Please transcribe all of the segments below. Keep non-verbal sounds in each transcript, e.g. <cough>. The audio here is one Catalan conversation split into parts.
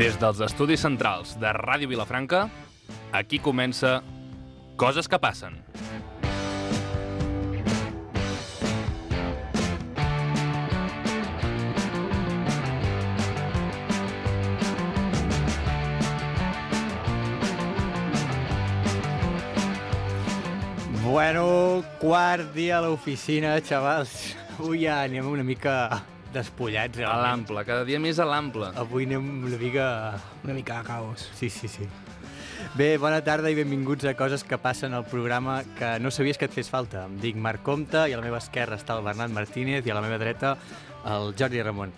Des dels estudis centrals de Ràdio Vilafranca, aquí comença Coses que passen. Bueno, quart dia a l'oficina, xavals. Avui ja anem una mica despullats, A l'ample, cada dia més a l'ample. Avui anem una mica... Una mica de caos. Sí, sí, sí. Bé, bona tarda i benvinguts a Coses que passen al programa que no sabies que et fes falta. Em dic Marc Comte i a la meva esquerra està el Bernat Martínez i a la meva dreta el Jordi Ramon.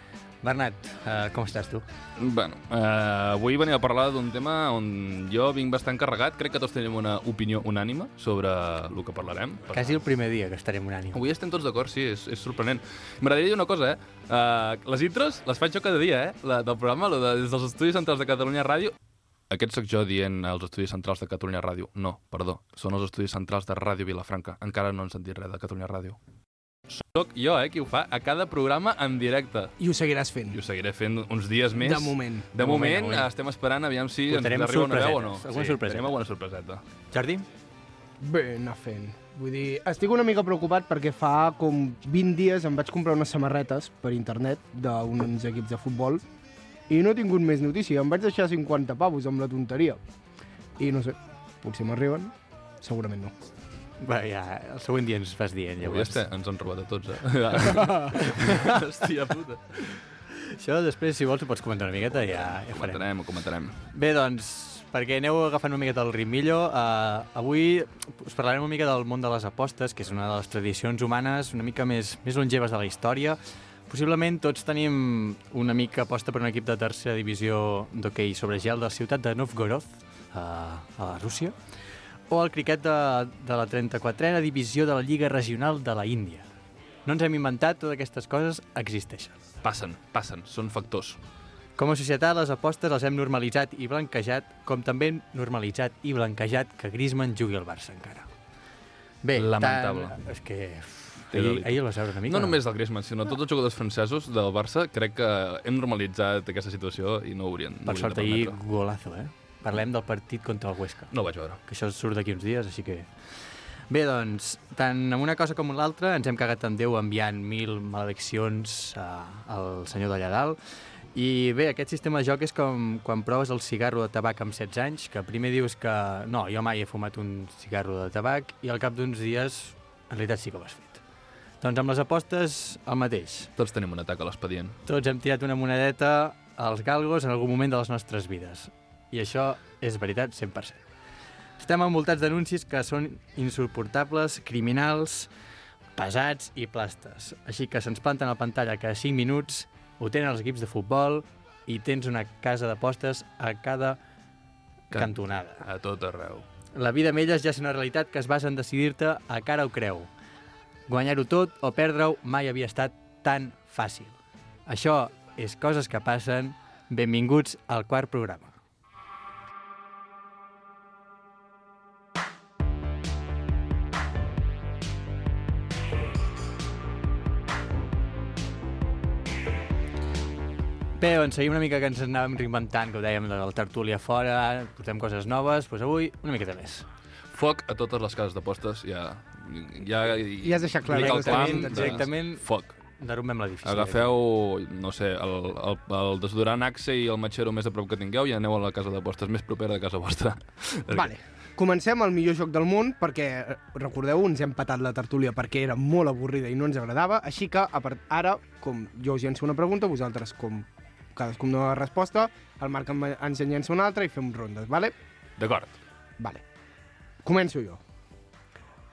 Bernat, uh, com estàs tu? Bueno, eh, avui venim a parlar d'un tema on jo vinc bastant carregat. Crec que tots tenim una opinió unànime sobre el que parlarem. Per Quasi el primer dia que estarem unànim. Avui estem tots d'acord, sí, és, és sorprenent. M'agradaria dir una cosa, eh? Uh, les intros les faig jo cada dia, eh? La, del programa, lo de, des dels Estudis Centrals de Catalunya Ràdio. Aquest sóc jo dient els Estudis Centrals de Catalunya Ràdio. No, perdó, són els Estudis Centrals de Ràdio Vilafranca. Encara no han sentit res de Catalunya Ràdio. Soc jo, eh, qui ho fa a cada programa en directe. I ho seguiràs fent. I ho seguiré fent uns dies més. De moment. De, De moment, moment, de moment. estem esperant, aviam si ens arriba una veu o no. alguna sí, sorpreseta. tenim alguna sorpreseta. Jordi? Bé, anar fent. Vull dir, estic una mica preocupat perquè fa com 20 dies em vaig comprar unes samarretes per internet d'uns equips de futbol i no he tingut més notícia. Em vaig deixar 50 pavos amb la tonteria. I no sé, potser m'arriben, segurament no. Bé, ja, el següent dia ens fas dient, llavors. este, ens han robat a tots, eh? <laughs> Hòstia puta. Això després, si vols, ho pots comentar una miqueta ja, ja farem. Comentarem, ho comentarem. Bé, doncs, perquè aneu agafant una miqueta el ritmillo, uh, avui us parlarem una mica del món de les apostes, que és una de les tradicions humanes una mica més, més longeves de la història. Possiblement tots tenim una mica aposta per un equip de tercera divisió d'hoquei sobre gel de la ciutat de Novgorod, uh, a la Rússia, o el criquet de, de la 34a divisió de la Lliga Regional de la Índia. No ens hem inventat, totes aquestes coses existeixen. Passen, passen, són factors. Com a societat, les apostes les hem normalitzat i blanquejat, com també hem normalitzat i blanquejat que Griezmann jugui al Barça encara. Bé, Lamentable. Tant, és que... Ahir, ahir el vas veure una mica. No només del Griezmann, sinó tots els jugadors francesos del Barça, crec que hem normalitzat aquesta situació i no ho haurien, no Per haurien sort, ahir, golazo, eh? Parlem del partit contra el Huesca, No vaig veure. que això surt d'aquí uns dies, així que... Bé, doncs, tant en una cosa com l'altra ens hem cagat en Déu enviant mil malediccions a, al senyor d'allà dalt. I bé, aquest sistema de joc és com quan proves el cigarro de tabac amb 16 anys, que primer dius que no, jo mai he fumat un cigarro de tabac i al cap d'uns dies en realitat sí que ho has fet. Doncs amb les apostes el mateix. Tots tenim un atac a l'expedient. Tots hem tirat una monedeta als galgos en algun moment de les nostres vides. I això és veritat 100%. Estem envoltats d'anuncis que són insuportables, criminals, pesats i plastes. Així que se'ns planten a la pantalla cada 5 minuts, ho tenen els equips de futbol i tens una casa d'apostes a cada Can- cantonada. A tot arreu. La vida amb elles ja és una realitat que es basa en decidir-te a cara o creu. Guanyar-ho tot o perdre-ho mai havia estat tan fàcil. Això és coses que passen. Benvinguts al quart programa. Bé, doncs seguim una mica que ens anàvem reinventant, que ho dèiem del tertúlia fora, portem coses noves, doncs avui una miqueta més. Foc a totes les cases d'apostes, ja... Ja, Ja has deixat clar directament, clam de- directament. Foc. Derrumbem l'edifici. Agafeu, no sé, el, el, el desodorant Axe i el matxero més a prop que tingueu i aneu a la casa d'apostes més propera de casa vostra. <laughs> Vale. Comencem el millor joc del món perquè, eh, recordeu, ens hem patat la tertúlia perquè era molt avorrida i no ens agradava, així que part, ara, com jo us llenço una pregunta, vosaltres com cadascun dona la resposta, el Marc em- ens en llença una altra i fem rondes, vale? D'acord. Vale. Començo jo.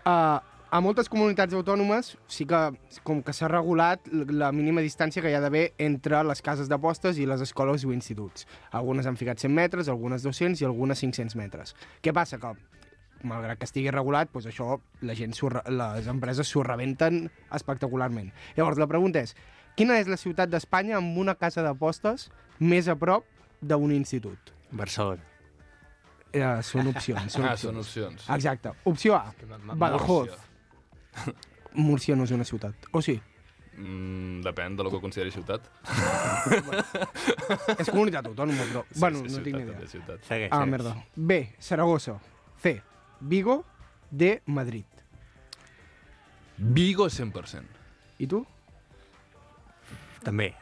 Uh, a moltes comunitats autònomes sí que com que s'ha regulat la mínima distància que hi ha d'haver entre les cases d'apostes i les escoles o instituts. Algunes han ficat 100 metres, algunes 200 i algunes 500 metres. Què passa? Que malgrat que estigui regulat, doncs això la gent les empreses s'ho rebenten espectacularment. Llavors, la pregunta és, quina és la ciutat d'Espanya amb una casa d'apostes més a prop d'un institut? Barcelona. Eh, són opcions. Són Ah, opcions. són opcions. Exacte. Opció A, Badajoz. Múrcia. No és una ciutat. O sí? Mm, depèn de lo que consideri ciutat. És comunitat autònoma, però... bueno, sí, no tinc ni ciutat, idea. ciutat. Segueix, Ah, merda. B, Saragossa. C, Vigo. D, Madrid. Vigo 100%. I tu? També.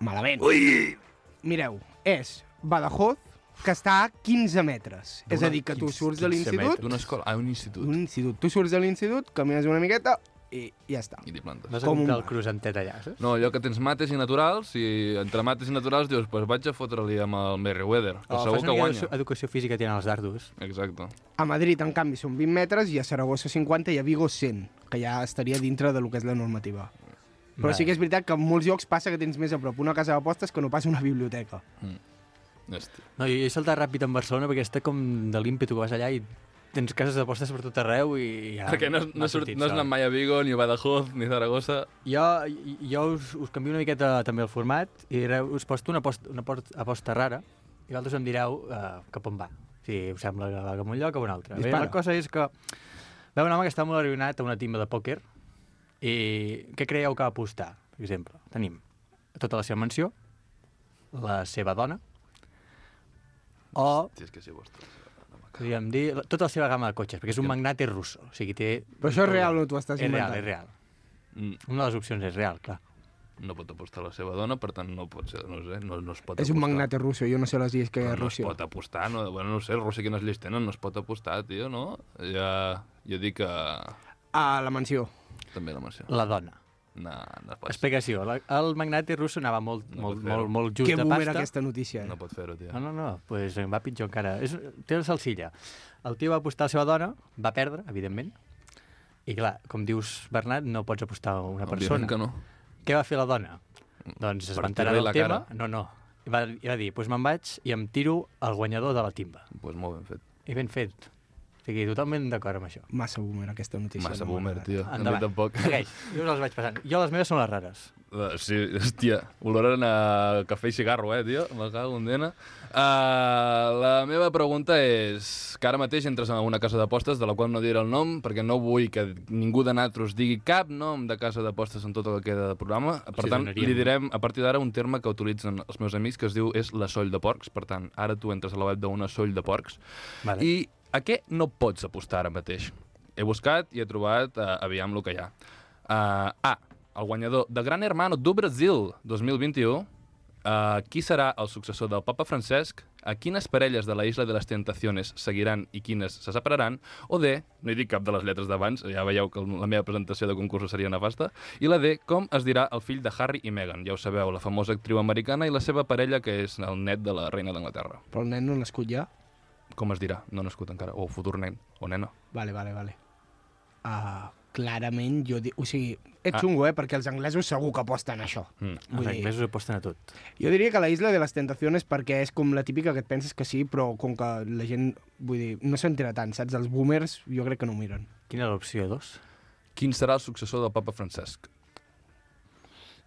Malament. Ui! Mireu, és Badajoz, que està a 15 metres. És a dir, que tu 15 surts de 15 l'institut, D'una escola, ah, un institut. d'un institut, tu surts de l'institut, camines una miqueta i ja està. I t'hi plantes. Vas a Com un comprar el bar. crucentet allà, saps? No, allò que tens mates i naturals, i entre mates i naturals dius, pues vaig a fotre-li amb el Merriweather, que Oh, segur que guanya. educació física tenen els dardos. Exacte. A Madrid, en canvi, són 20 metres i a Saragossa 50 i a Vigo 100, que ja estaria dintre de lo que és la normativa. Però sí que és veritat que en molts llocs passa que tens més a prop una casa d'apostes que no pas una biblioteca. Hòstia. No, jo he saltat ràpid en Barcelona perquè està com de l'ímpetu que vas allà i tens cases d'apostes per tot arreu i ja... <laughs> Perquè no, no, surt, sortit no has anat mai a Vigo, ni a Badajoz, ni a Zaragoza. Jo, jo us, us canvio una miqueta també el format i us posto una aposta, una aposta, aposta rara i vosaltres em direu uh, cap on va. Si us sembla que va cap a un lloc o a un altre. Bé, Dispara. la cosa és que veu un home que està molt arruïnat a una timba de pòquer i què creieu que va apostar? Per exemple, tenim tota la seva mansió, la seva dona, o, Sí, és que sí, vostre. podríem dir, tota la seva gamma de cotxes, perquè és un magnate russo. O sigui, té... Però això és real o t'ho estàs És real, inventant? és real. Mm, Una de les opcions és real, clar. no pot apostar la seva dona, per tant no pot ser, no sé, no, no es pot És apostar. un magnate russo, jo no sé les lleis que hi ha a Però no es Rússia. pot apostar, no, bueno, no sé, Rússia quines lleis tenen, no es pot apostar, tio, no? Ja, jo dic que A la mansió. també la menció. La dona. No, no es pot, Explicació. La, el magnate russo anava molt, No molt, molt, molt just Que de pasta. era aquesta notícia, eh? no pot fer-ho, tio. No, no, no, pues em va pitjor encara. És, té la salsilla. El tio va apostar a la seva dona, va perdre, evidentment, i clar, com dius, Bernat, no pots apostar a una persona. Òbviament que no. Què va fer la dona? Doncs es va enterar del tema. cara. No, no. I va, i va dir, doncs pues me'n vaig i em tiro al guanyador de la timba. Doncs pues molt ben fet. I ben fet. O sigui, totalment d'acord amb això. Massa boomer, aquesta notícia. Massa no boomer, tio. A mi Endavant. tampoc. Segueix. Jo us les vaig passant. Jo les meves són les rares. Uh, Sí, hòstia, oloren a cafè i cigarro, eh, tio? Me cago en dena. Uh, la meva pregunta és que ara mateix entres a una casa d'apostes de la qual no diré el nom perquè no vull que ningú de nosaltres digui cap nom de casa d'apostes en tot el que queda de programa. Per Sí, tant, donaríem. li direm a partir d'ara un terme que utilitzen els meus amics que es diu és la soll de porcs. Per tant, ara tu entres a la web d'una soll de porcs Vale. i a què no pots apostar ara mateix? He buscat i he trobat, uh, aviam el que hi ha. Uh, A. El guanyador de Gran Hermano do Brasil 2021. Uh, qui serà el successor del papa Francesc? A quines parelles de la Isla de les Tentaciones seguiran i quines se separaran? O D, no hi dic cap de les lletres d'abans, ja veieu que la meva presentació de concurs seria nefasta. I la D, com es dirà el fill de Harry i Meghan? Ja ho sabeu, la famosa actriu americana i la seva parella, que és el net de la reina d'Anglaterra. Però el nen no nascut ja? Com es dirà? No nascut encara. O futur nen. O nena. Vale, vale, vale. Uh, clarament, jo... Di... O sigui, ets Ah. xungo, eh? Perquè els anglesos segur que aposten a això. Mm. Els Vull dir, anglesos aposten a tot. jo diria que la Isla de les Tentaciones perquè és com la típica que et penses que sí, però com que la gent, vull dir, no s'entera tant, saps? Els boomers jo crec que no ho miren. Quina era l'opció 2? Quin serà el successor del papa Francesc?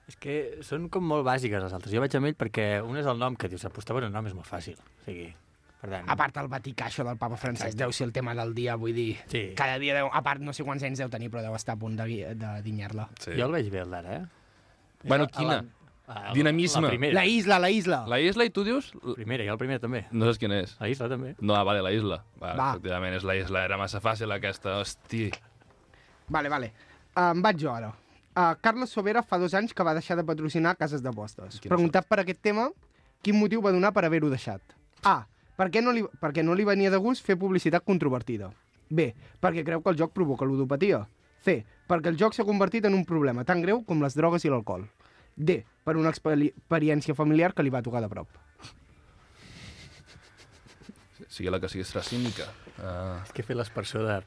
És que són com molt bàsiques les altres. Jo vaig amb ell perquè un és el nom que dius, apostar per un nom és molt fàcil. O sigui, per tant... A part, el Vaticà, això del papa Francesc, deu ser el tema del dia, vull dir... Sí. Cada dia deu... A part, no sé quants anys deu tenir, però deu estar a punt de, de dinyar-la. Sí. Jo el veig bé, el d'ara, eh? Bueno, quina? el- Dinamisme. La primera. La isla, la isla! La isla i tu dius... La primera, i el primer també. No saps quina és. La isla també. No, ah, vale, la isla. Va, Va. efectivament, és la isla. Era massa fàcil aquesta, hosti. Vale, vale. Uh, em vaig jo ara. Uh, Carlos Sobera fa dos anys que va deixar de patrocinar cases d'apostes. Preguntat per aquest tema, quin motiu va donar per haver-ho deixat? A. Per què no li, perquè no li venia de gust fer publicitat controvertida. B. Perquè creu que el joc provoca ludopatia. C. Perquè el joc s'ha convertit en un problema tan greu com les drogues i l'alcohol. D. Per una experi- experiència familiar que li va tocar de prop. Sigui la que sigui, serà cínica. Uh, És que he fet l'esperçó de...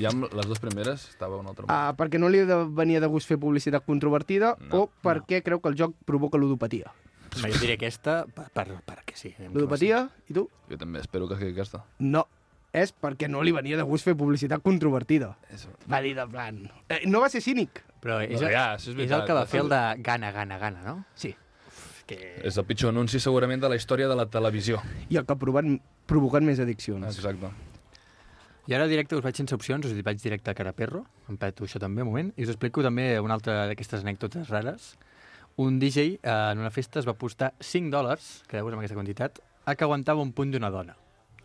ja amb les dues primeres estava un altre... Uh, perquè no li venia de gust fer publicitat controvertida No, o perquè creu que el joc provoca ludopatia. No, jo diré aquesta per, per, perquè sí. Ludopatia? I tu? Jo també espero que sigui aquesta. No, és perquè no li venia de gust fer publicitat controvertida. És... Va dir de plan... Eh, no va ser cínic? Però és, No, ja, és és el que va fer el de gana, gana, gana, no? Sí. Que... És el pitjor anunci segurament de la història de la televisió. I el que ha provat, provocat més addiccions. Exacte. I ara directe us vaig sense opcions, us vaig directe a Caraperro, em peto això també un moment, i us explico també una altra d'aquestes anècdotes rares. Un DJ eh, en una festa es va apostar 5 dòlars, quedeu-vos amb aquesta quantitat, a que aguantava un punt d'una dona.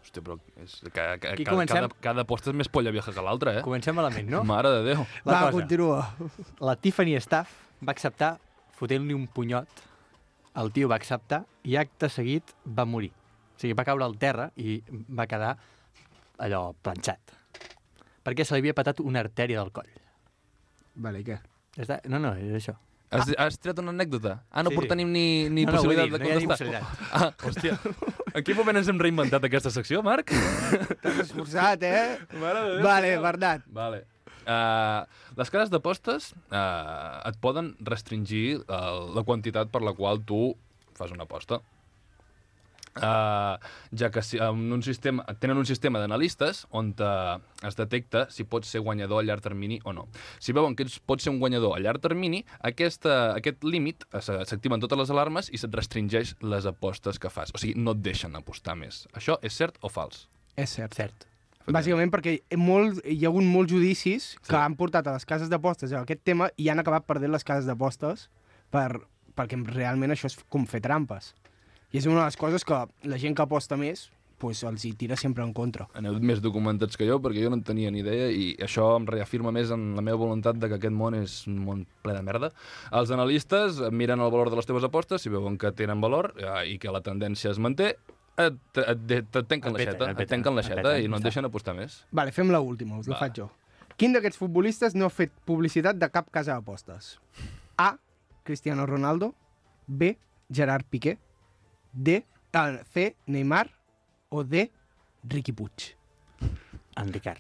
Hòstia, però és, que, que, Aquí cada, comencem. cada, cada posta és més polla vieja que l'altra, eh? Comencem malament, no? <laughs> Mare de Déu. La Va, cosa. continua. La Tiffany Staff va acceptar fotent-li un punyot, el tio va acceptar i acte seguit va morir. O sigui, va caure al terra i va quedar allò planxat. Perquè se li havia patat una artèria del coll. Vale, i què? Ja està? No, no, és això. Has, has tret una anècdota? Ah, no Sí, tenim ni, ni no, no, possibilitat dir, de no hi ha ni contestar. possibilitat. <laughs> Ah, hòstia. En quin moment ens hem reinventat aquesta secció, Marc? T'has esforçat, eh? Mare de Vale, Bernat. Vale. Uh, les cases d'apostes uh, et poden restringir uh, la quantitat per la qual tu fas una aposta. Uh, ja que si, en un sistema, tenen un sistema d'analistes on te, es detecta si pots ser guanyador a llarg termini o no. Si veuen que ets, pots ser un guanyador a llarg termini, aquesta, aquest límit eh, se- s'activen totes les alarmes i se't restringeix les apostes que fas. O sigui, no et deixen apostar més. Això és cert o fals? És cert. Cert. Bàsicament perquè molt, hi ha hagut molts judicis que han portat a les cases d'apostes a aquest tema i han acabat perdent les cases d'apostes per, perquè realment això és com fer trampes. I és una de les coses que la gent que aposta més pues, els hi tira sempre en contra. Aneu més documentats que jo, perquè jo no en tenia ni idea i això em reafirma més en la meva voluntat de que aquest món és un món ple de merda. Els analistes miren el valor de les teves apostes, si veuen que tenen valor eh, i que la tendència es manté, et, et, et, et tanquen la xeta, et tanquen la et xeta i no et deixen apostar més. Vale, fem l'última, us la faig jo. Quin d'aquests futbolistes no ha fet publicitat de cap casa d'apostes? A. Cristiano Ronaldo. B. Gerard Piqué. D. eh, C. Neymar. O D. Riqui Puig. En Ricard.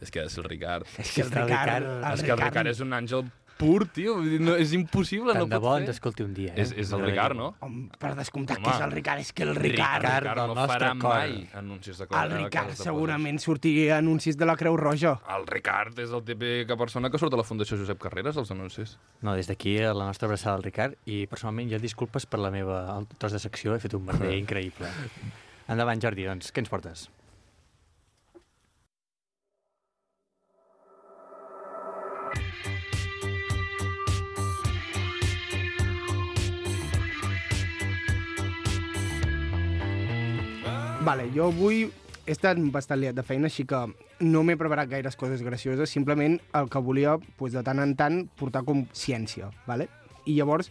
És que de ser el Ricard. És que el Està el Ricard... Ricard- és que el Ricard és un àngel pur, tio. No, és impossible, Tant no de bo ens escolti un dia. Eh? És, és el Ricard, no? Home, per descomptat Home. que és el Ricard, és que el Ricard... Ricard. Ricard no farà cor. mai anuncis de El de Ricard segurament sortiria anuncis de la Creu Roja. El Ricard és el típica persona que surt a la Fundació Josep Carreras, als anuncis. No, des d'aquí la nostra abraçada al Ricard i personalment ja disculpes per la meva el tros de secció, he fet un merder <laughs> increïble. Endavant, Jordi, doncs, què ens portes? Vale, jo avui he estat bastant liat de feina, així que no m'he preparat gaires coses gracioses, simplement el que volia, pues, de tant en tant, portar com ciència, vale? I llavors,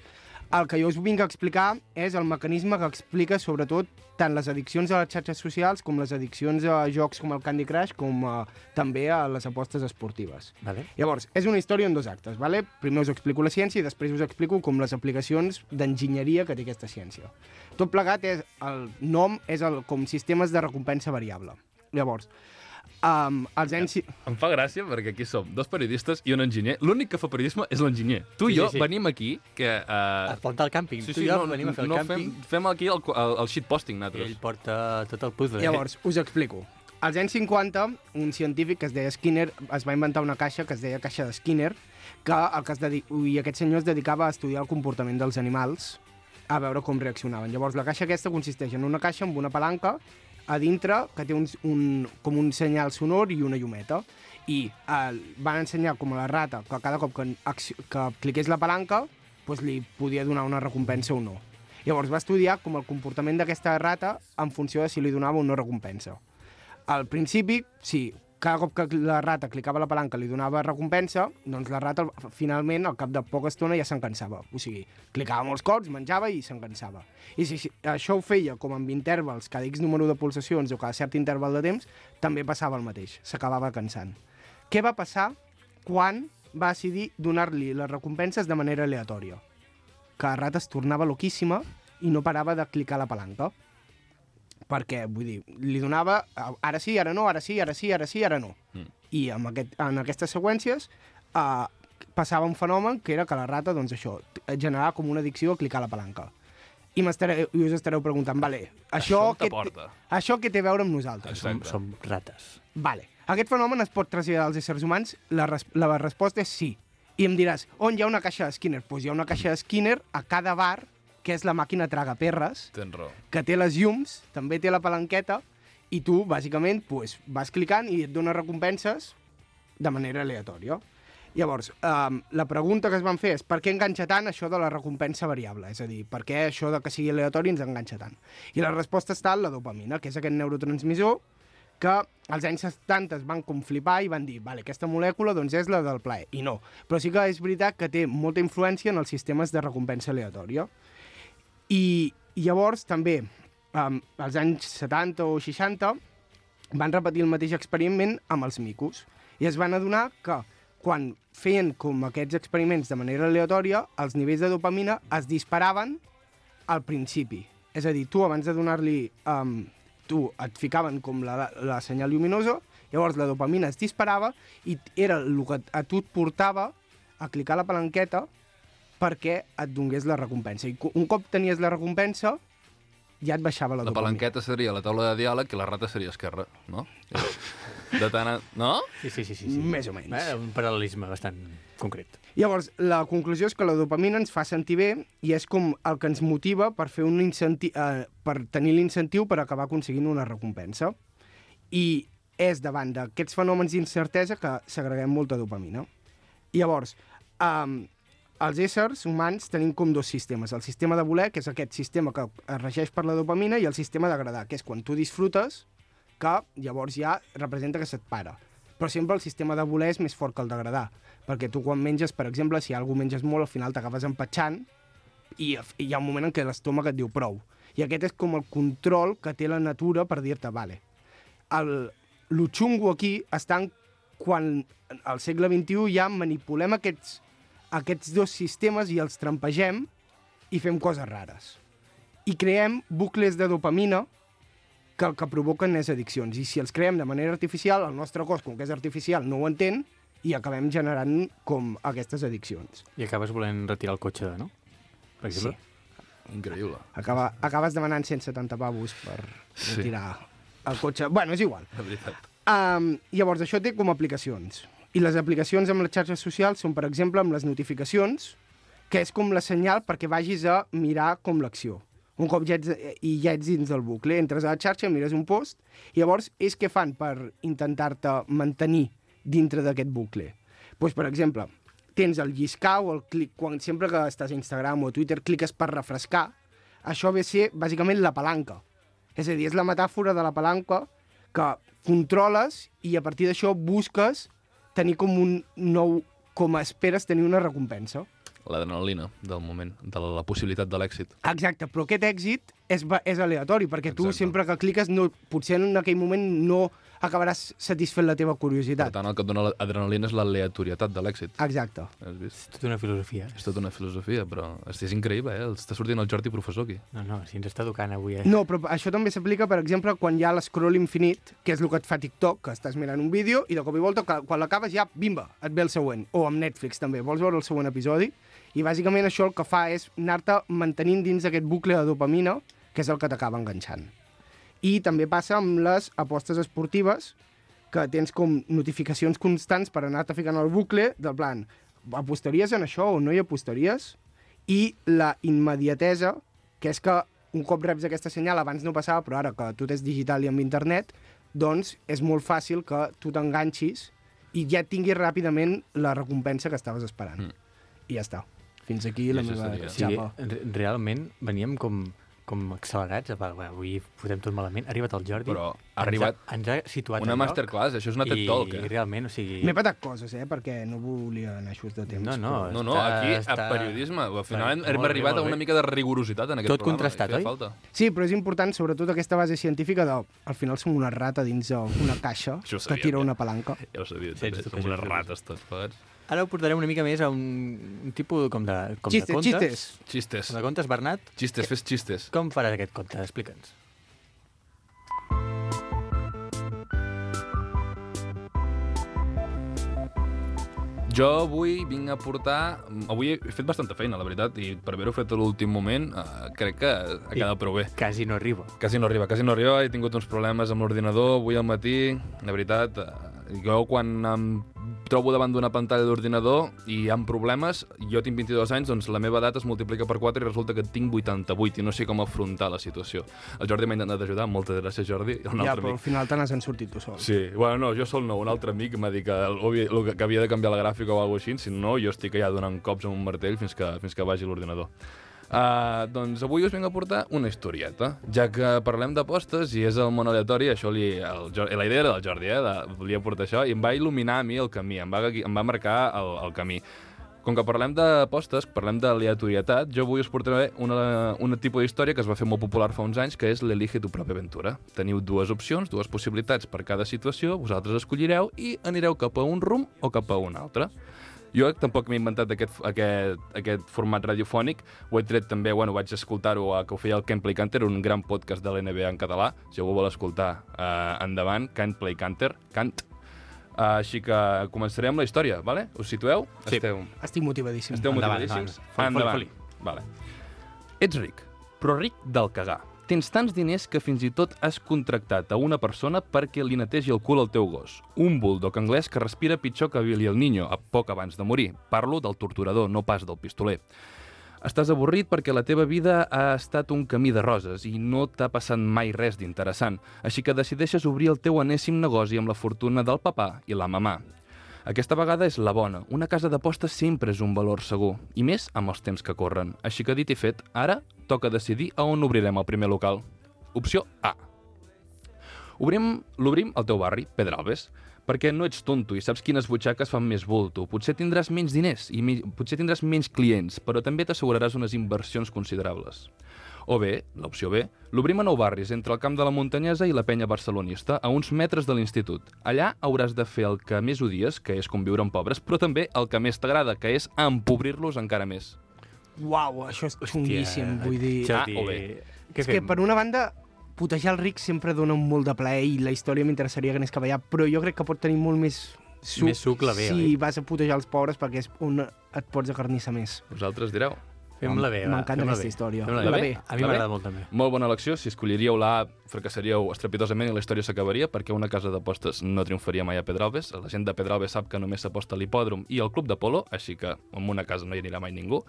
el que jo us vinc a explicar és el mecanisme que explica, sobretot, tant les addiccions a les xarxes socials com les addiccions a jocs com el Candy Crush, com uh, també a les apostes esportives. Vale? Llavors, és una història en dos actes, ¿vale? primer us explico la ciència i després us explico com les aplicacions d'enginyeria que té aquesta ciència. Tot plegat, és, el nom és el, com sistemes de recompensa variable. Llavors, um, els anys... Em fa gràcia perquè aquí som dos periodistes i un enginyer. L'únic que fa periodisme és l'enginyer. Tu Sí, i jo sí, sí. venim aquí que... A Uh, plantar el càmping. sí, tu sí, i jo no, venim a fer el no càmping. fem, fem aquí el, el, el shitposting, nosaltres. Ell porta tot el puzzle. Llavors, us explico. Als anys 50, un científic que es deia Skinner es va inventar una caixa que es deia caixa de Skinner, que, el que es dedi... i aquest senyor es dedicava a estudiar el comportament dels animals, a veure com reaccionaven. Llavors, la caixa aquesta consisteix en una caixa amb una palanca a dintre que té un, un, com un senyal sonor i una llumeta. I eh, van ensenyar com a la rata que cada cop que, que cliqués la palanca doncs li podia donar una recompensa o no. Llavors va estudiar com el comportament d'aquesta rata en funció de si li donava o no recompensa. Al principi, si cada cop que la rata clicava la palanca li donava recompensa, doncs la rata finalment al cap de poca estona ja se'n cansava. O sigui, clicava molts cops, menjava i se'n cansava. I si això ho feia com amb intervals, cada X número de pulsacions o cada cert interval de temps, també passava el mateix, s'acabava cansant. Què va passar quan va decidir donar-li les recompenses de manera aleatòria? Que la rata es tornava loquíssima i no parava de clicar la palanca perquè, vull dir, li donava ara sí, ara no, ara sí, ara sí, ara sí, ara no. Mm. I amb aquest, en aquestes seqüències eh, passava un fenomen que era que la rata, doncs això, generava com una addicció a clicar la palanca. I, i us estareu preguntant, vale, això, Això on què, t'aporta? això què té a veure amb nosaltres? som, som rates. Vale. Aquest fenomen es pot traslladar als éssers humans? La, res la resposta és sí. I em diràs, on hi ha una caixa de Skinner? Doncs pues hi ha una caixa de Skinner a cada bar, que és la màquina tragaperres, Tens raó. que té les llums, també té la palanqueta, i tu, bàsicament, pues, vas clicant i et dona recompenses de manera aleatòria. Llavors, um, la pregunta que es van fer és per què enganxa tant això de la recompensa variable? És a dir, per què això de que sigui aleatori ens enganxa tant? I la resposta està en la dopamina, que és aquest neurotransmissor que als anys 70 es van com flipar i van dir, vale, aquesta molècula doncs és la del plaer. I no. Però sí que és veritat que té molta influència en els sistemes de recompensa aleatòria. I llavors també, um, als anys 70 o 60, van repetir el mateix experiment amb els micos. I es van adonar que quan feien com aquests experiments de manera aleatòria, els nivells de dopamina es disparaven al principi. És a dir, tu abans de donar-li... Um, tu et ficaven com la, la senyal lluminosa, llavors la dopamina es disparava i era el que a tu et portava a clicar la palanqueta perquè et donés la recompensa. I un cop tenies la recompensa, ja et baixava la, La dopamina. palanqueta seria la taula de diàleg i la rata seria esquerra, no? <laughs> De tant a... No? Sí, sí, sí. sí, sí. Més o menys. Eh, un paral·lelisme bastant concret. Llavors, la conclusió és que la dopamina ens fa sentir bé i és com el que ens motiva per fer un incenti eh, per tenir l'incentiu per acabar aconseguint una recompensa. I és davant d'aquests fenòmens d'incertesa que segreguem molta dopamina. I llavors, um, els éssers humans tenim com dos sistemes. El sistema de voler, que és aquest sistema que es regeix per la dopamina, i el sistema d'agradar, que és quan tu disfrutes, que llavors ja representa que se't para. Però sempre el sistema de voler és més fort que el d'agradar, perquè tu quan menges, per exemple, si algú menges molt, al final t'acabes empatxant i, hi ha un moment en què l'estómac et diu prou. I aquest és com el control que té la natura per dir-te, vale, el, lo xungo aquí està en quan al segle XXI ja manipulem aquests, aquests dos sistemes i els trampegem i fem coses rares. I creem bucles de dopamina que el que provoquen és addiccions. I si els creem de manera artificial, el nostre cos, com que és artificial, no ho entén i acabem generant com aquestes addiccions. I acabes volent retirar el cotxe, no? Per exemple? Increïble. Acaba, acabes demanant 170 pavos per Sí. retirar el cotxe. Bueno, és igual. De veritat. Um, llavors, això té com aplicacions. I les aplicacions amb les xarxes socials són, per exemple, amb les notificacions, que és com la senyal perquè vagis a mirar com l'acció. Un cop ja ets, i ja ets dins del bucle, entres a la xarxa, mires un post, i llavors és què fan per intentar-te mantenir dintre d'aquest bucle. Pues, per exemple, tens el lliscar o el clic, quan sempre que estàs a Instagram o a Twitter cliques per refrescar, això ve a ser bàsicament la palanca. És a dir, és la metàfora de la palanca que controles i a partir d'això busques tenir com un nou... com esperes tenir una recompensa. L'adrenalina del moment, de la possibilitat de l'èxit. Exacte, però aquest èxit és, és aleatori, perquè tu Exacte. sempre que cliques, no, potser en aquell moment no acabaràs satisfent la teva Per curiositat. tant, el que et dona l'adrenalina és l'aleatorietat de l'èxit. Exacte. Has vist? És tota una filosofia. És tota una filosofia, però és, és increïble, eh? Està sortint el Jordi professor aquí. No, no, si ens està educant avui, eh? No, però això també s'aplica, per exemple, quan hi ha l'escroll infinit, que és el que et fa TikTok, que estàs mirant un vídeo i de cop i volta, quan l'acabes ja, bimba, et ve el següent. O amb Netflix també, vols veure el següent episodi? I bàsicament això el que fa és anar-te mantenint dins d'aquest bucle de dopamina, que és el que t'acaba enganxant. I també passa amb les apostes esportives, que tens com notificacions constants per anar-te ficant al bucle, del plan, apostaries en això o no hi apostaries? I la immediatesa, que és que un cop reps aquesta senyal, abans no passava, però ara que tot és digital i amb internet, doncs és molt fàcil que tu t'enganxis i ja tinguis ràpidament la recompensa que estaves esperant. Mm. I ja està. Fins aquí la meva seria. Xapa. re- realment veníem com, com accelerats. Va, va, avui fotem tot malament. Ha arribat el Jordi. Però ha arribat Ens ha, ens ha situat Una lloc masterclass, això és una TED Talk, I eh? realment, o sigui... M'he patat coses, eh, perquè no volia anar just de temps. No, no, però- No, no, Està- aquí, està- a periodisme, al final hem, bé, arribat a una bé. mica de rigorositat en aquest Tot programa. contrastat, i feia oi? Falta. Sí, però és important, sobretot, aquesta base científica de... Al final som una rata dins d'una caixa que tira una palanca. Ja ho sabia, Sí, també. sí, Som unes rates tots plegats. Ara ho portarem una mica més a un, un tipus com de, com Xistes, de contes. xistes. Xistes. Com de contes, Bernat. Xistes, fes xistes. Com faràs aquest conte? Explica'ns. Jo avui vinc a portar... Avui he fet bastanta feina, la veritat, i per haver-ho fet a l'últim moment, eh, crec que ha I- quedat prou bé. Quasi no arriba. Quasi no arriba, quasi no arriba, he tingut uns problemes amb l'ordinador avui al matí, de veritat. eh, Jo quan em trobo davant d'una pantalla d'ordinador i hi ha problemes, jo tinc 22 anys, doncs la meva edat es multiplica per 4 i resulta que tinc 88 i no sé com afrontar la situació. El Jordi m'ha intentat ajudar, moltes gràcies Jordi, un Ja, altre però al amic. final te n'has en sortit tu sol. Sí, bueno, no, jo sol no, un altre amic m'ha dit que, el- el- que havia de canviar la gràfica o alguna cosa així, si no, jo estic allà donant cops amb un martell fins que, fins que vagi l'ordinador. Uh, doncs avui us vinc a portar una historieta, ja que parlem d'apostes i és el món aleatori, això li, el, la idea era del Jordi, eh, de, volia portar això, i em va il·luminar a mi el camí, em va, em va marcar el, el camí. Com que parlem d'apostes, parlem d'aleatorietat, jo avui us portaré una, una tipus d'història que es va fer molt popular fa uns anys, que és l'Elige tu pròpia aventura. Teniu dues opcions, dues possibilitats per cada situació, vosaltres escollireu i anireu cap a un rumb o cap a un altre. Jo tampoc m'he inventat aquest, aquest, aquest format radiofònic, ho he tret també, bueno, vaig escoltar-ho a que ho feia el Can't Play Canter, un gran podcast de l'NBA en català, si algú vol escoltar, eh, endavant, Can't Play Canter, Cant. Uh, així que començaré amb la història, vale? Us situeu? Sí. Esteu, Estic motivadíssim. esteu Endavant, motivadíssims? endavant. Foli, foli, Vale. Ets ric, però ric del cagar. Tens tants diners que fins i tot has contractat a una persona perquè li netegi el cul al teu gos. Un bulldog anglès que respira pitjor que Billy el Niño, a poc abans de morir. Parlo del torturador, no pas del pistoler. Estàs avorrit perquè la teva vida ha estat un camí de roses i no t'ha passat mai res d'interessant, així que decideixes obrir el teu anèssim negoci amb la fortuna del papà i la mamà. Aquesta vegada és la bona. Una casa d'apostes sempre és un valor segur, i més amb els temps que corren. Així que dit i fet, ara toca decidir a on obrirem el primer local. Opció A. Obrim, l'obrim al teu barri, Pedralbes, perquè no ets tonto i saps quines butxaques fan més bulto. Potser tindràs menys diners i mi, potser tindràs menys clients, però també t'asseguraràs unes inversions considerables. O bé, l'opció B, l'obrim a nou barris, entre el camp de la muntanyesa i la penya barcelonista, a uns metres de l'institut. Allà hauràs de fer el que més odies, que és conviure amb pobres, però també el que més t'agrada, que és empobrir-los encara més. Uau, això és xunguíssim, vull dir... A Jordi, o B? Què és que, fem? per una banda, putejar el ric sempre dona un molt de plaer i la història m'interessaria que anés cap allà, però jo crec que pot tenir molt més suc, Més suc la si oi? vas a putejar els pobres perquè és on et pots acarnissar més. Vosaltres direu? Fem-la bé. M'encanta aquesta bé. història. Fem-la La bé. B. A mi m'agrada molt també. Molt bona elecció. Si escolliríeu la A, fracassaríeu estrepitosament i la història s'acabaria perquè una casa d'apostes no triomfaria mai a Pedralbes. La gent de Pedralbes sap que només s'aposta a l'hipòdrom i al club de polo, així que en una casa no hi anirà mai ningú.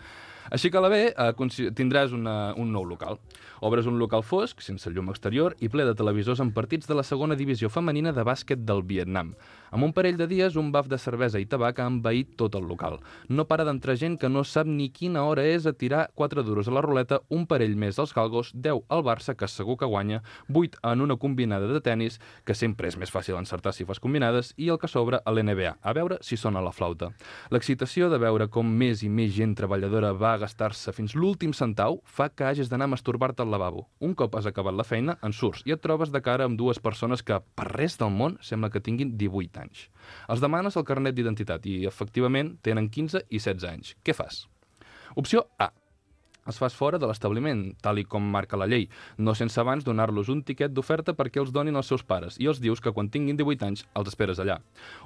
Així que a la B eh, tindràs una, un nou local. Obres un local fosc, sense llum exterior i ple de televisors amb partits de la segona divisió femenina de bàsquet del Vietnam. Amb un parell de dies, un baf de cervesa i tabac ha envaït tot el local. No para d'entrar gent que no sap ni quina hora és a tirar 4 duros a la ruleta, un parell més als galgos, 10 al Barça, que segur que guanya, 8 en una combinada de tennis, que sempre és més fàcil encertar si fas combinades, i el que sobra a l'NBA, a veure si sona la flauta. L'excitació de veure com més i més gent treballadora va gastar-se fins l'últim centau fa que hagis d'anar a masturbar-te al lavabo. Un cop has acabat la feina, en surts i et trobes de cara amb dues persones que, per res del món, sembla que tinguin 18 anys. Els demanes el carnet d'identitat i, efectivament, tenen 15 i 16 anys. Què fas? Opció A. Els fas fora de l'establiment, tal i com marca la llei, no sense abans donar-los un tiquet d'oferta perquè els donin als seus pares i els dius que quan tinguin 18 anys els esperes allà.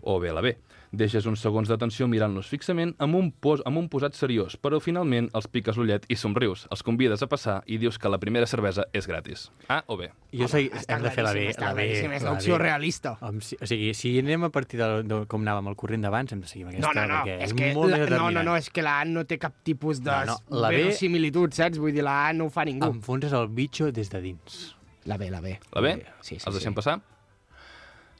O bé la B. Deixes uns segons d'atenció mirant-los fixament amb un, pos amb un posat seriós, però finalment els piques l'ullet i somrius, els convides a passar i dius que la primera cervesa és gratis. A o B? Jo sé, hem de fer la B. La B, és la l'opció realista. O sigui, si anem a partir de, de com anàvem al corrent d'abans, hem de seguir amb aquesta, No, no, no, perquè és és, que molt la, no, no, no, és que la A no té cap tipus de No, no, la B- verosimilitud, saps? Vull dir, la A no ho fa ningú. Enfonses el bitxo des de dins. La B, la B. La B? Sí, sí, Els sí. deixem passar?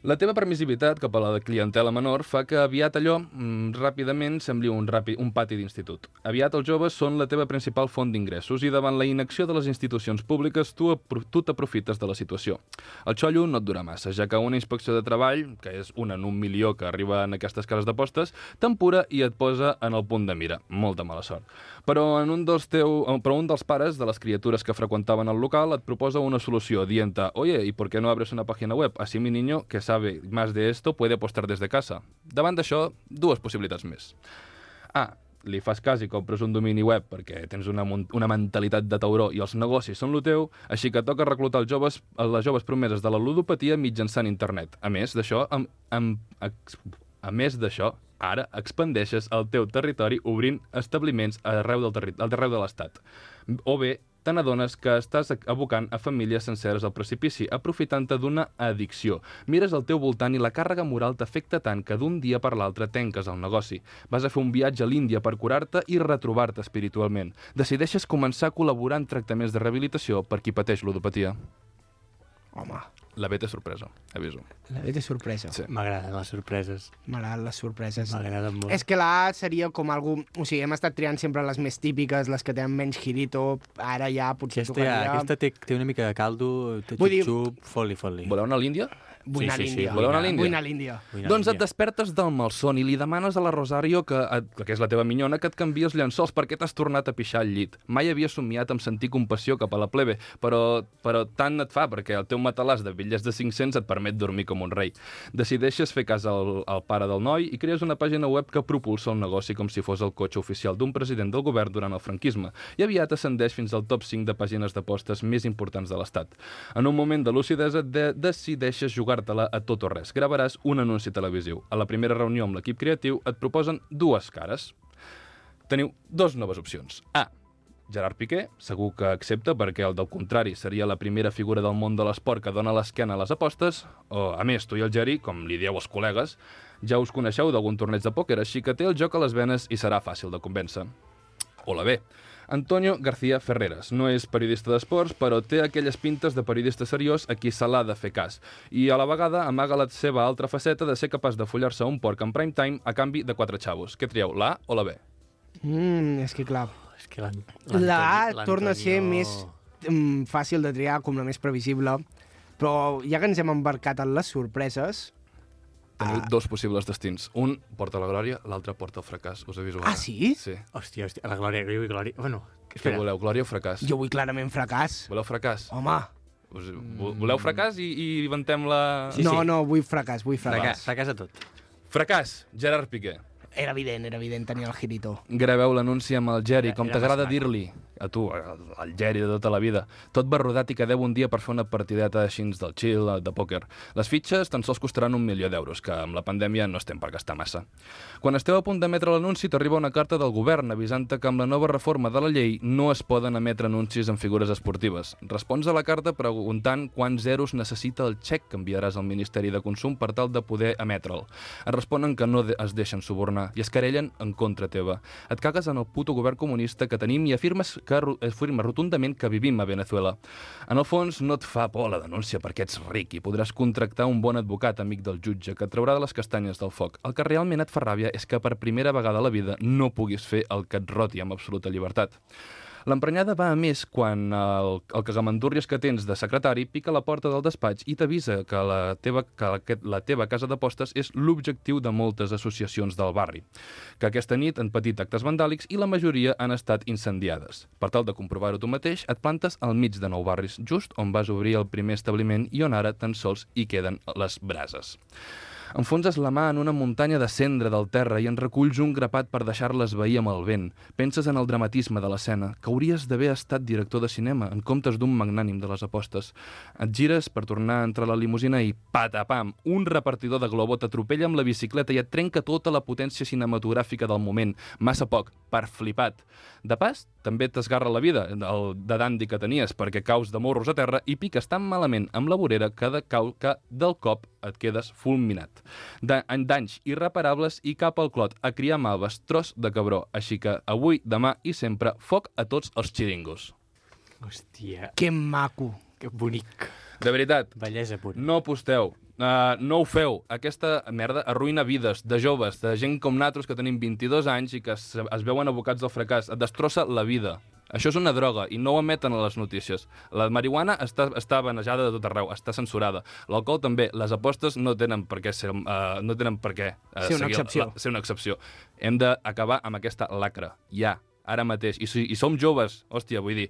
La teva permissivitat cap a la clientela menor fa que aviat allò mm, ràpidament sembli un, rapi, un pati d'institut. Aviat els joves són la teva principal font d'ingressos i davant la inacció de les institucions públiques tu, tu t'aprofites de la situació. El xollo no et dura massa, ja que una inspecció de treball, que és una en un milió que arriba en aquestes cases d'apostes, t'empura i et posa en el punt de mira. Molta mala sort. Però, en un dels teu, però un dels pares de les criatures que freqüentaven el local et proposa una solució, dient oye, ¿y por qué no abres una página web? Así mi niño, que sabe más de esto, puede apostar desde casa. Davant d'això, dues possibilitats més. A. Li fas cas i compres un domini web perquè tens una, una mentalitat de tauró i els negocis són lo teu, així que toca reclutar els joves, les joves promeses de la ludopatia mitjançant internet. A més d'això, amb, amb, a més d'això, ara expandeixes el teu territori obrint establiments arreu del, terri arreu de l'Estat. O bé, te n'adones que estàs abocant a famílies senceres al precipici, aprofitant-te d'una addicció. Mires al teu voltant i la càrrega moral t'afecta tant que d'un dia per l'altre tenques el negoci. Vas a fer un viatge a l'Índia per curar-te i retrobar-te espiritualment. Decideixes començar a col·laborar en tractaments de rehabilitació per qui pateix ludopatia. Home, La B té sorpresa, aviso. la B té sorpresa. Sí. M'agraden les sorpreses. M'agraden les sorpreses. M'agraden molt. És que la A seria com algú... O sigui, hem estat triant sempre les més típiques, les que tenen menys girito, ara ja potser Aquesta, ja, tocaria... aquesta té, té una mica de caldo, té xup-xup, foli, foli. Voleu anar a l'Índia? Vull anar Sí, sí, sí, anar a l'Índia? Vull anar a l'Índia. Anar Doncs et despertes del malson i li demanes a la Rosario, que, que és la teva minyona, que et canvi els llençols perquè t'has tornat a pixar al llit. Mai havia somiat amb sentir compassió cap a la plebe, però, però tant et fa perquè el teu matalàs de bitllets de 500 et permet dormir com un rei. Decideixes fer cas al, al pare del noi i crees una pàgina web que propulsa el negoci com si fos el cotxe oficial d'un president del govern durant el franquisme i aviat ascendeix fins al top 5 de pàgines d'apostes més importants de l'Estat. En un moment de lucidesa de decideixes jugar-te-la a tot o res. Gravaràs un anunci televisiu. A la primera reunió amb l'equip creatiu et proposen dues cares. Teniu dos noves opcions. A. Gerard Piqué, segur que accepta perquè el del contrari seria la primera figura del món de l'esport que dona l'esquena a les apostes, o, a més, tu i el Geri, com li dieu els col·legues, ja us coneixeu d'algun torneig de pòquer, així que té el joc a les venes i serà fàcil de convèncer. O la B. Antonio García Ferreras. No és periodista d'esports, però té aquelles pintes de periodista seriós a qui se l'ha de fer cas. I a la vegada amaga la seva altra faceta de ser capaç de follar-se un porc en prime time a canvi de quatre xavos. Què trieu, la A o la B? Mm, és que clar, És que la A torna a ser més mm, fàcil de triar, com la més previsible, però ja que ens hem embarcat en les sorpreses... Teniu dos possibles destins. Un porta la glòria, l'altre porta el fracàs. Us aviso. Ah, ara. sí? Sí. Hòstia, hòstia, la Glòria, jo vull Glòria. Bueno, Què espera. voleu, glòria o fracàs? Jo vull clarament fracàs. Voleu fracàs? Home, Us, vo- voleu fracàs i, i inventem la... Sí, no, sí. no, vull fracàs, vull Fracàs, fracàs. fracàs a tot. Fracàs, Gerard Piqué. Era evident, era evident, tenia el girito. Graveu l'anunci amb el Geri, com t'agrada dir-li, a tu, el Geri de tota la vida. Tot va rodat i quedeu un dia per fer una partideta així del chill, de pòquer. Les fitxes tan sols costaran un milió d'euros, que amb la pandèmia no estem per gastar massa. Quan esteu a punt d'emetre l'anunci, t'arriba una carta del govern avisant-te que amb la nova reforma de la llei no es poden emetre anuncis en figures esportives. Respons a la carta preguntant quants zeros necessita el xec que enviaràs al Ministeri de Consum per tal de poder emetre'l. Et responen que no es deixen subornar i es querellen en contra teva. Et cagues en el puto govern comunista que tenim i afirmes, que, ro- afirmes rotundament que vivim a Venezuela. En el fons, no et fa por la denúncia perquè ets ric i podràs contractar un bon advocat amic del jutge que et traurà de les castanyes del foc. El que realment et fa ràbia és que per primera vegada a la vida no puguis fer el que et roti amb absoluta llibertat. L'emprenyada va a més quan el, el cagamandúrries que tens de secretari pica la porta del despatx i t'avisa que, la teva, que la, que la teva casa d'apostes és l'objectiu de moltes associacions del barri, que aquesta nit han patit actes vandàlics i la majoria han estat incendiades. Per tal de comprovar-ho tu mateix, et plantes al mig de nou barris, just on vas obrir el primer establiment i on ara tan sols hi queden les brases. Enfonses la mà en una muntanya de cendra del terra i en reculls un grapat per deixar-la esvair amb el vent. Penses en el dramatisme de l'escena, que hauries d'haver estat director de cinema en comptes d'un magnànim de les apostes. Et gires per tornar a la limusina i, patapam, un repartidor de globo t'atropella amb la bicicleta i et trenca tota la potència cinematogràfica del moment. Massa poc, per flipat. De pas, també t'esgarra la vida, el de dandi que tenies, perquè caus de morros a terra i piques tan malament amb la vorera que, de cau, que del cop et quedes fulminat. De, en danys irreparables i cap al clot a criar malves, tros de cabró. Així que avui, demà i sempre, foc a tots els xiringos. Hòstia, Que maco. que bonic. De veritat, Bellesa pura. no aposteu. Uh, no ho feu. Aquesta merda arruïna vides de joves, de gent com nosaltres que tenim 22 anys i que es, es veuen abocats al fracàs. Et destrossa la vida. Això és una droga i no ho emeten a les notícies. La marihuana està, està banejada de tot arreu, està censurada. L'alcohol també. Les apostes no tenen per què ser, uh, no tenen per què uh, Ser una excepció. La, ser una excepció. Hem d'acabar amb aquesta lacra. Ja, ara mateix. I, si, i som joves, hòstia, vull dir,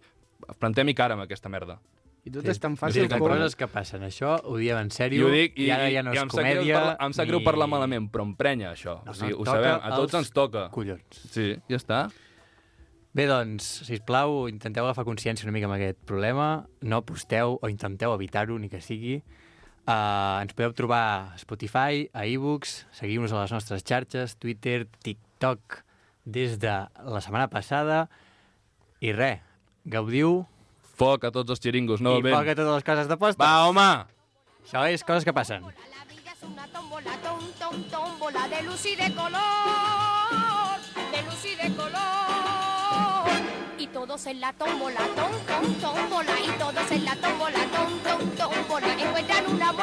plantem-hi cara amb aquesta merda. I tot és tan fàcil sigui, com... coses que passen. Això ho diem en I sèrio, ho dic, i, i ara ja no i és em sap greu comèdia... parlar, em sap greu ni- parlar malament, però emprenya això. No, o sigui, no, ho sabem, a tots ens toca. Collons. Sí, ja està. Bé, doncs, si plau, intenteu agafar consciència una mica amb aquest problema, no aposteu o intenteu evitar-ho, ni que sigui. Uh, ens podeu trobar a Spotify, a ebooks, seguiu-nos a les nostres xarxes, Twitter, TikTok, des de la setmana passada. I res, gaudiu foc a tots els xiringos, I novament. foc a totes les cases d'apostes. Va, home! Això és coses que passen. La vida es una tómbola, tom, tom, tómbola de luz y de color, de luz y de color. Y todos en la tómbola, tom, tom, tómbola, y todos en la tómbola, tom, tom, tómbola, encuentran un amor.